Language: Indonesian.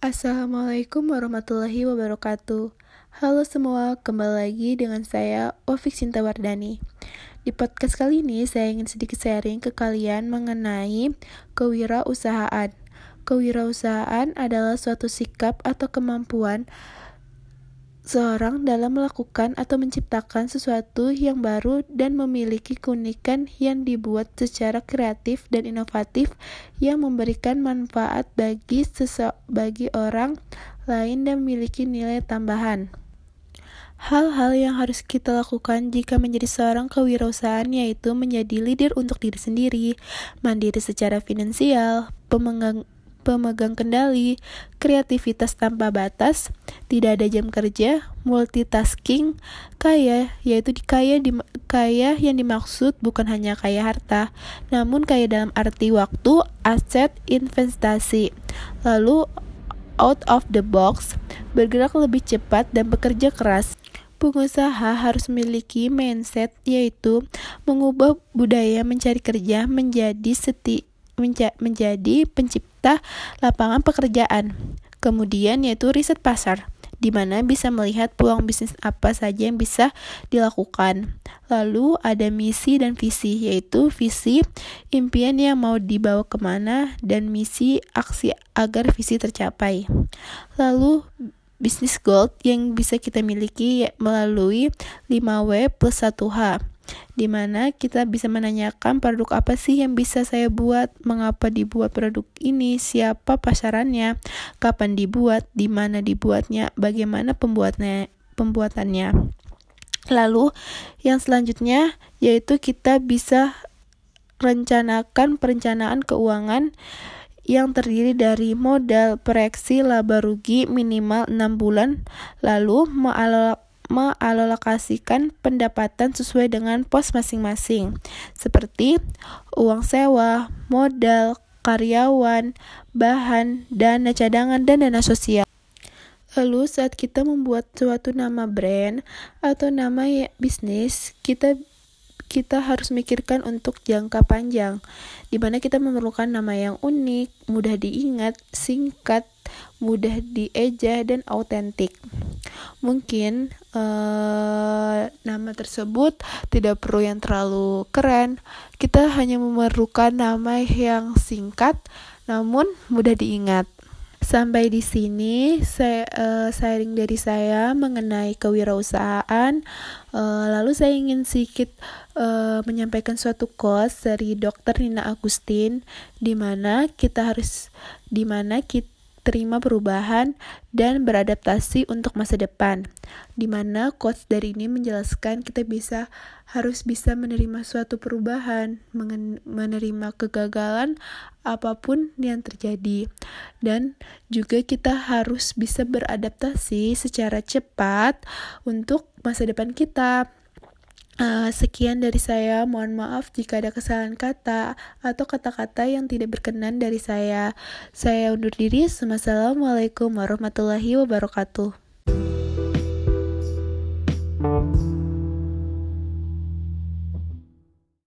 Assalamualaikum warahmatullahi wabarakatuh. Halo semua, kembali lagi dengan saya Ovik Sinta Wardani. Di podcast kali ini saya ingin sedikit sharing ke kalian mengenai kewirausahaan. Kewirausahaan adalah suatu sikap atau kemampuan seorang dalam melakukan atau menciptakan sesuatu yang baru dan memiliki keunikan yang dibuat secara kreatif dan inovatif yang memberikan manfaat bagi sesok bagi orang lain dan memiliki nilai tambahan. Hal-hal yang harus kita lakukan jika menjadi seorang kewirausahaan yaitu menjadi leader untuk diri sendiri, mandiri secara finansial, pemegang pemegang kendali, kreativitas tanpa batas, tidak ada jam kerja, multitasking, kaya, yaitu kaya di kaya yang dimaksud bukan hanya kaya harta, namun kaya dalam arti waktu, aset, investasi. Lalu out of the box, bergerak lebih cepat dan bekerja keras. Pengusaha harus memiliki mindset yaitu mengubah budaya mencari kerja menjadi seti menja menjadi pencipta lapangan pekerjaan. Kemudian yaitu riset pasar, di mana bisa melihat peluang bisnis apa saja yang bisa dilakukan. Lalu ada misi dan visi, yaitu visi impian yang mau dibawa ke mana dan misi aksi agar visi tercapai. Lalu bisnis gold yang bisa kita miliki melalui 5W plus 1H di mana kita bisa menanyakan produk apa sih yang bisa saya buat, mengapa dibuat produk ini, siapa pasarannya, kapan dibuat, di mana dibuatnya, bagaimana pembuatnya, pembuatannya. Lalu yang selanjutnya yaitu kita bisa rencanakan perencanaan keuangan yang terdiri dari modal, proyeksi laba rugi minimal 6 bulan, lalu mengalok mengalokasikan pendapatan sesuai dengan pos masing-masing, seperti uang sewa, modal, karyawan, bahan, dana cadangan, dan dana sosial. Lalu saat kita membuat suatu nama brand atau nama bisnis, kita kita harus mikirkan untuk jangka panjang, di mana kita memerlukan nama yang unik, mudah diingat, singkat, mudah dieja, dan autentik. Mungkin uh, nama tersebut tidak perlu yang terlalu keren. Kita hanya memerlukan nama yang singkat namun mudah diingat. Sampai di sini saya uh, sharing dari saya mengenai kewirausahaan. Uh, lalu saya ingin sedikit uh, menyampaikan suatu quotes dari Dr. Nina Agustin di mana kita harus di mana kita terima perubahan, dan beradaptasi untuk masa depan. Di mana quotes dari ini menjelaskan kita bisa harus bisa menerima suatu perubahan, menerima kegagalan apa pun yang terjadi. Dan juga kita harus bisa beradaptasi secara cepat untuk masa depan kita. Eh, sekian dari saya. Mohon maaf jika ada kesalahan kata atau kata-kata yang tidak berkenan dari saya. Saya undur diri. assalamualaikum warahmatullahi wabarakatuh.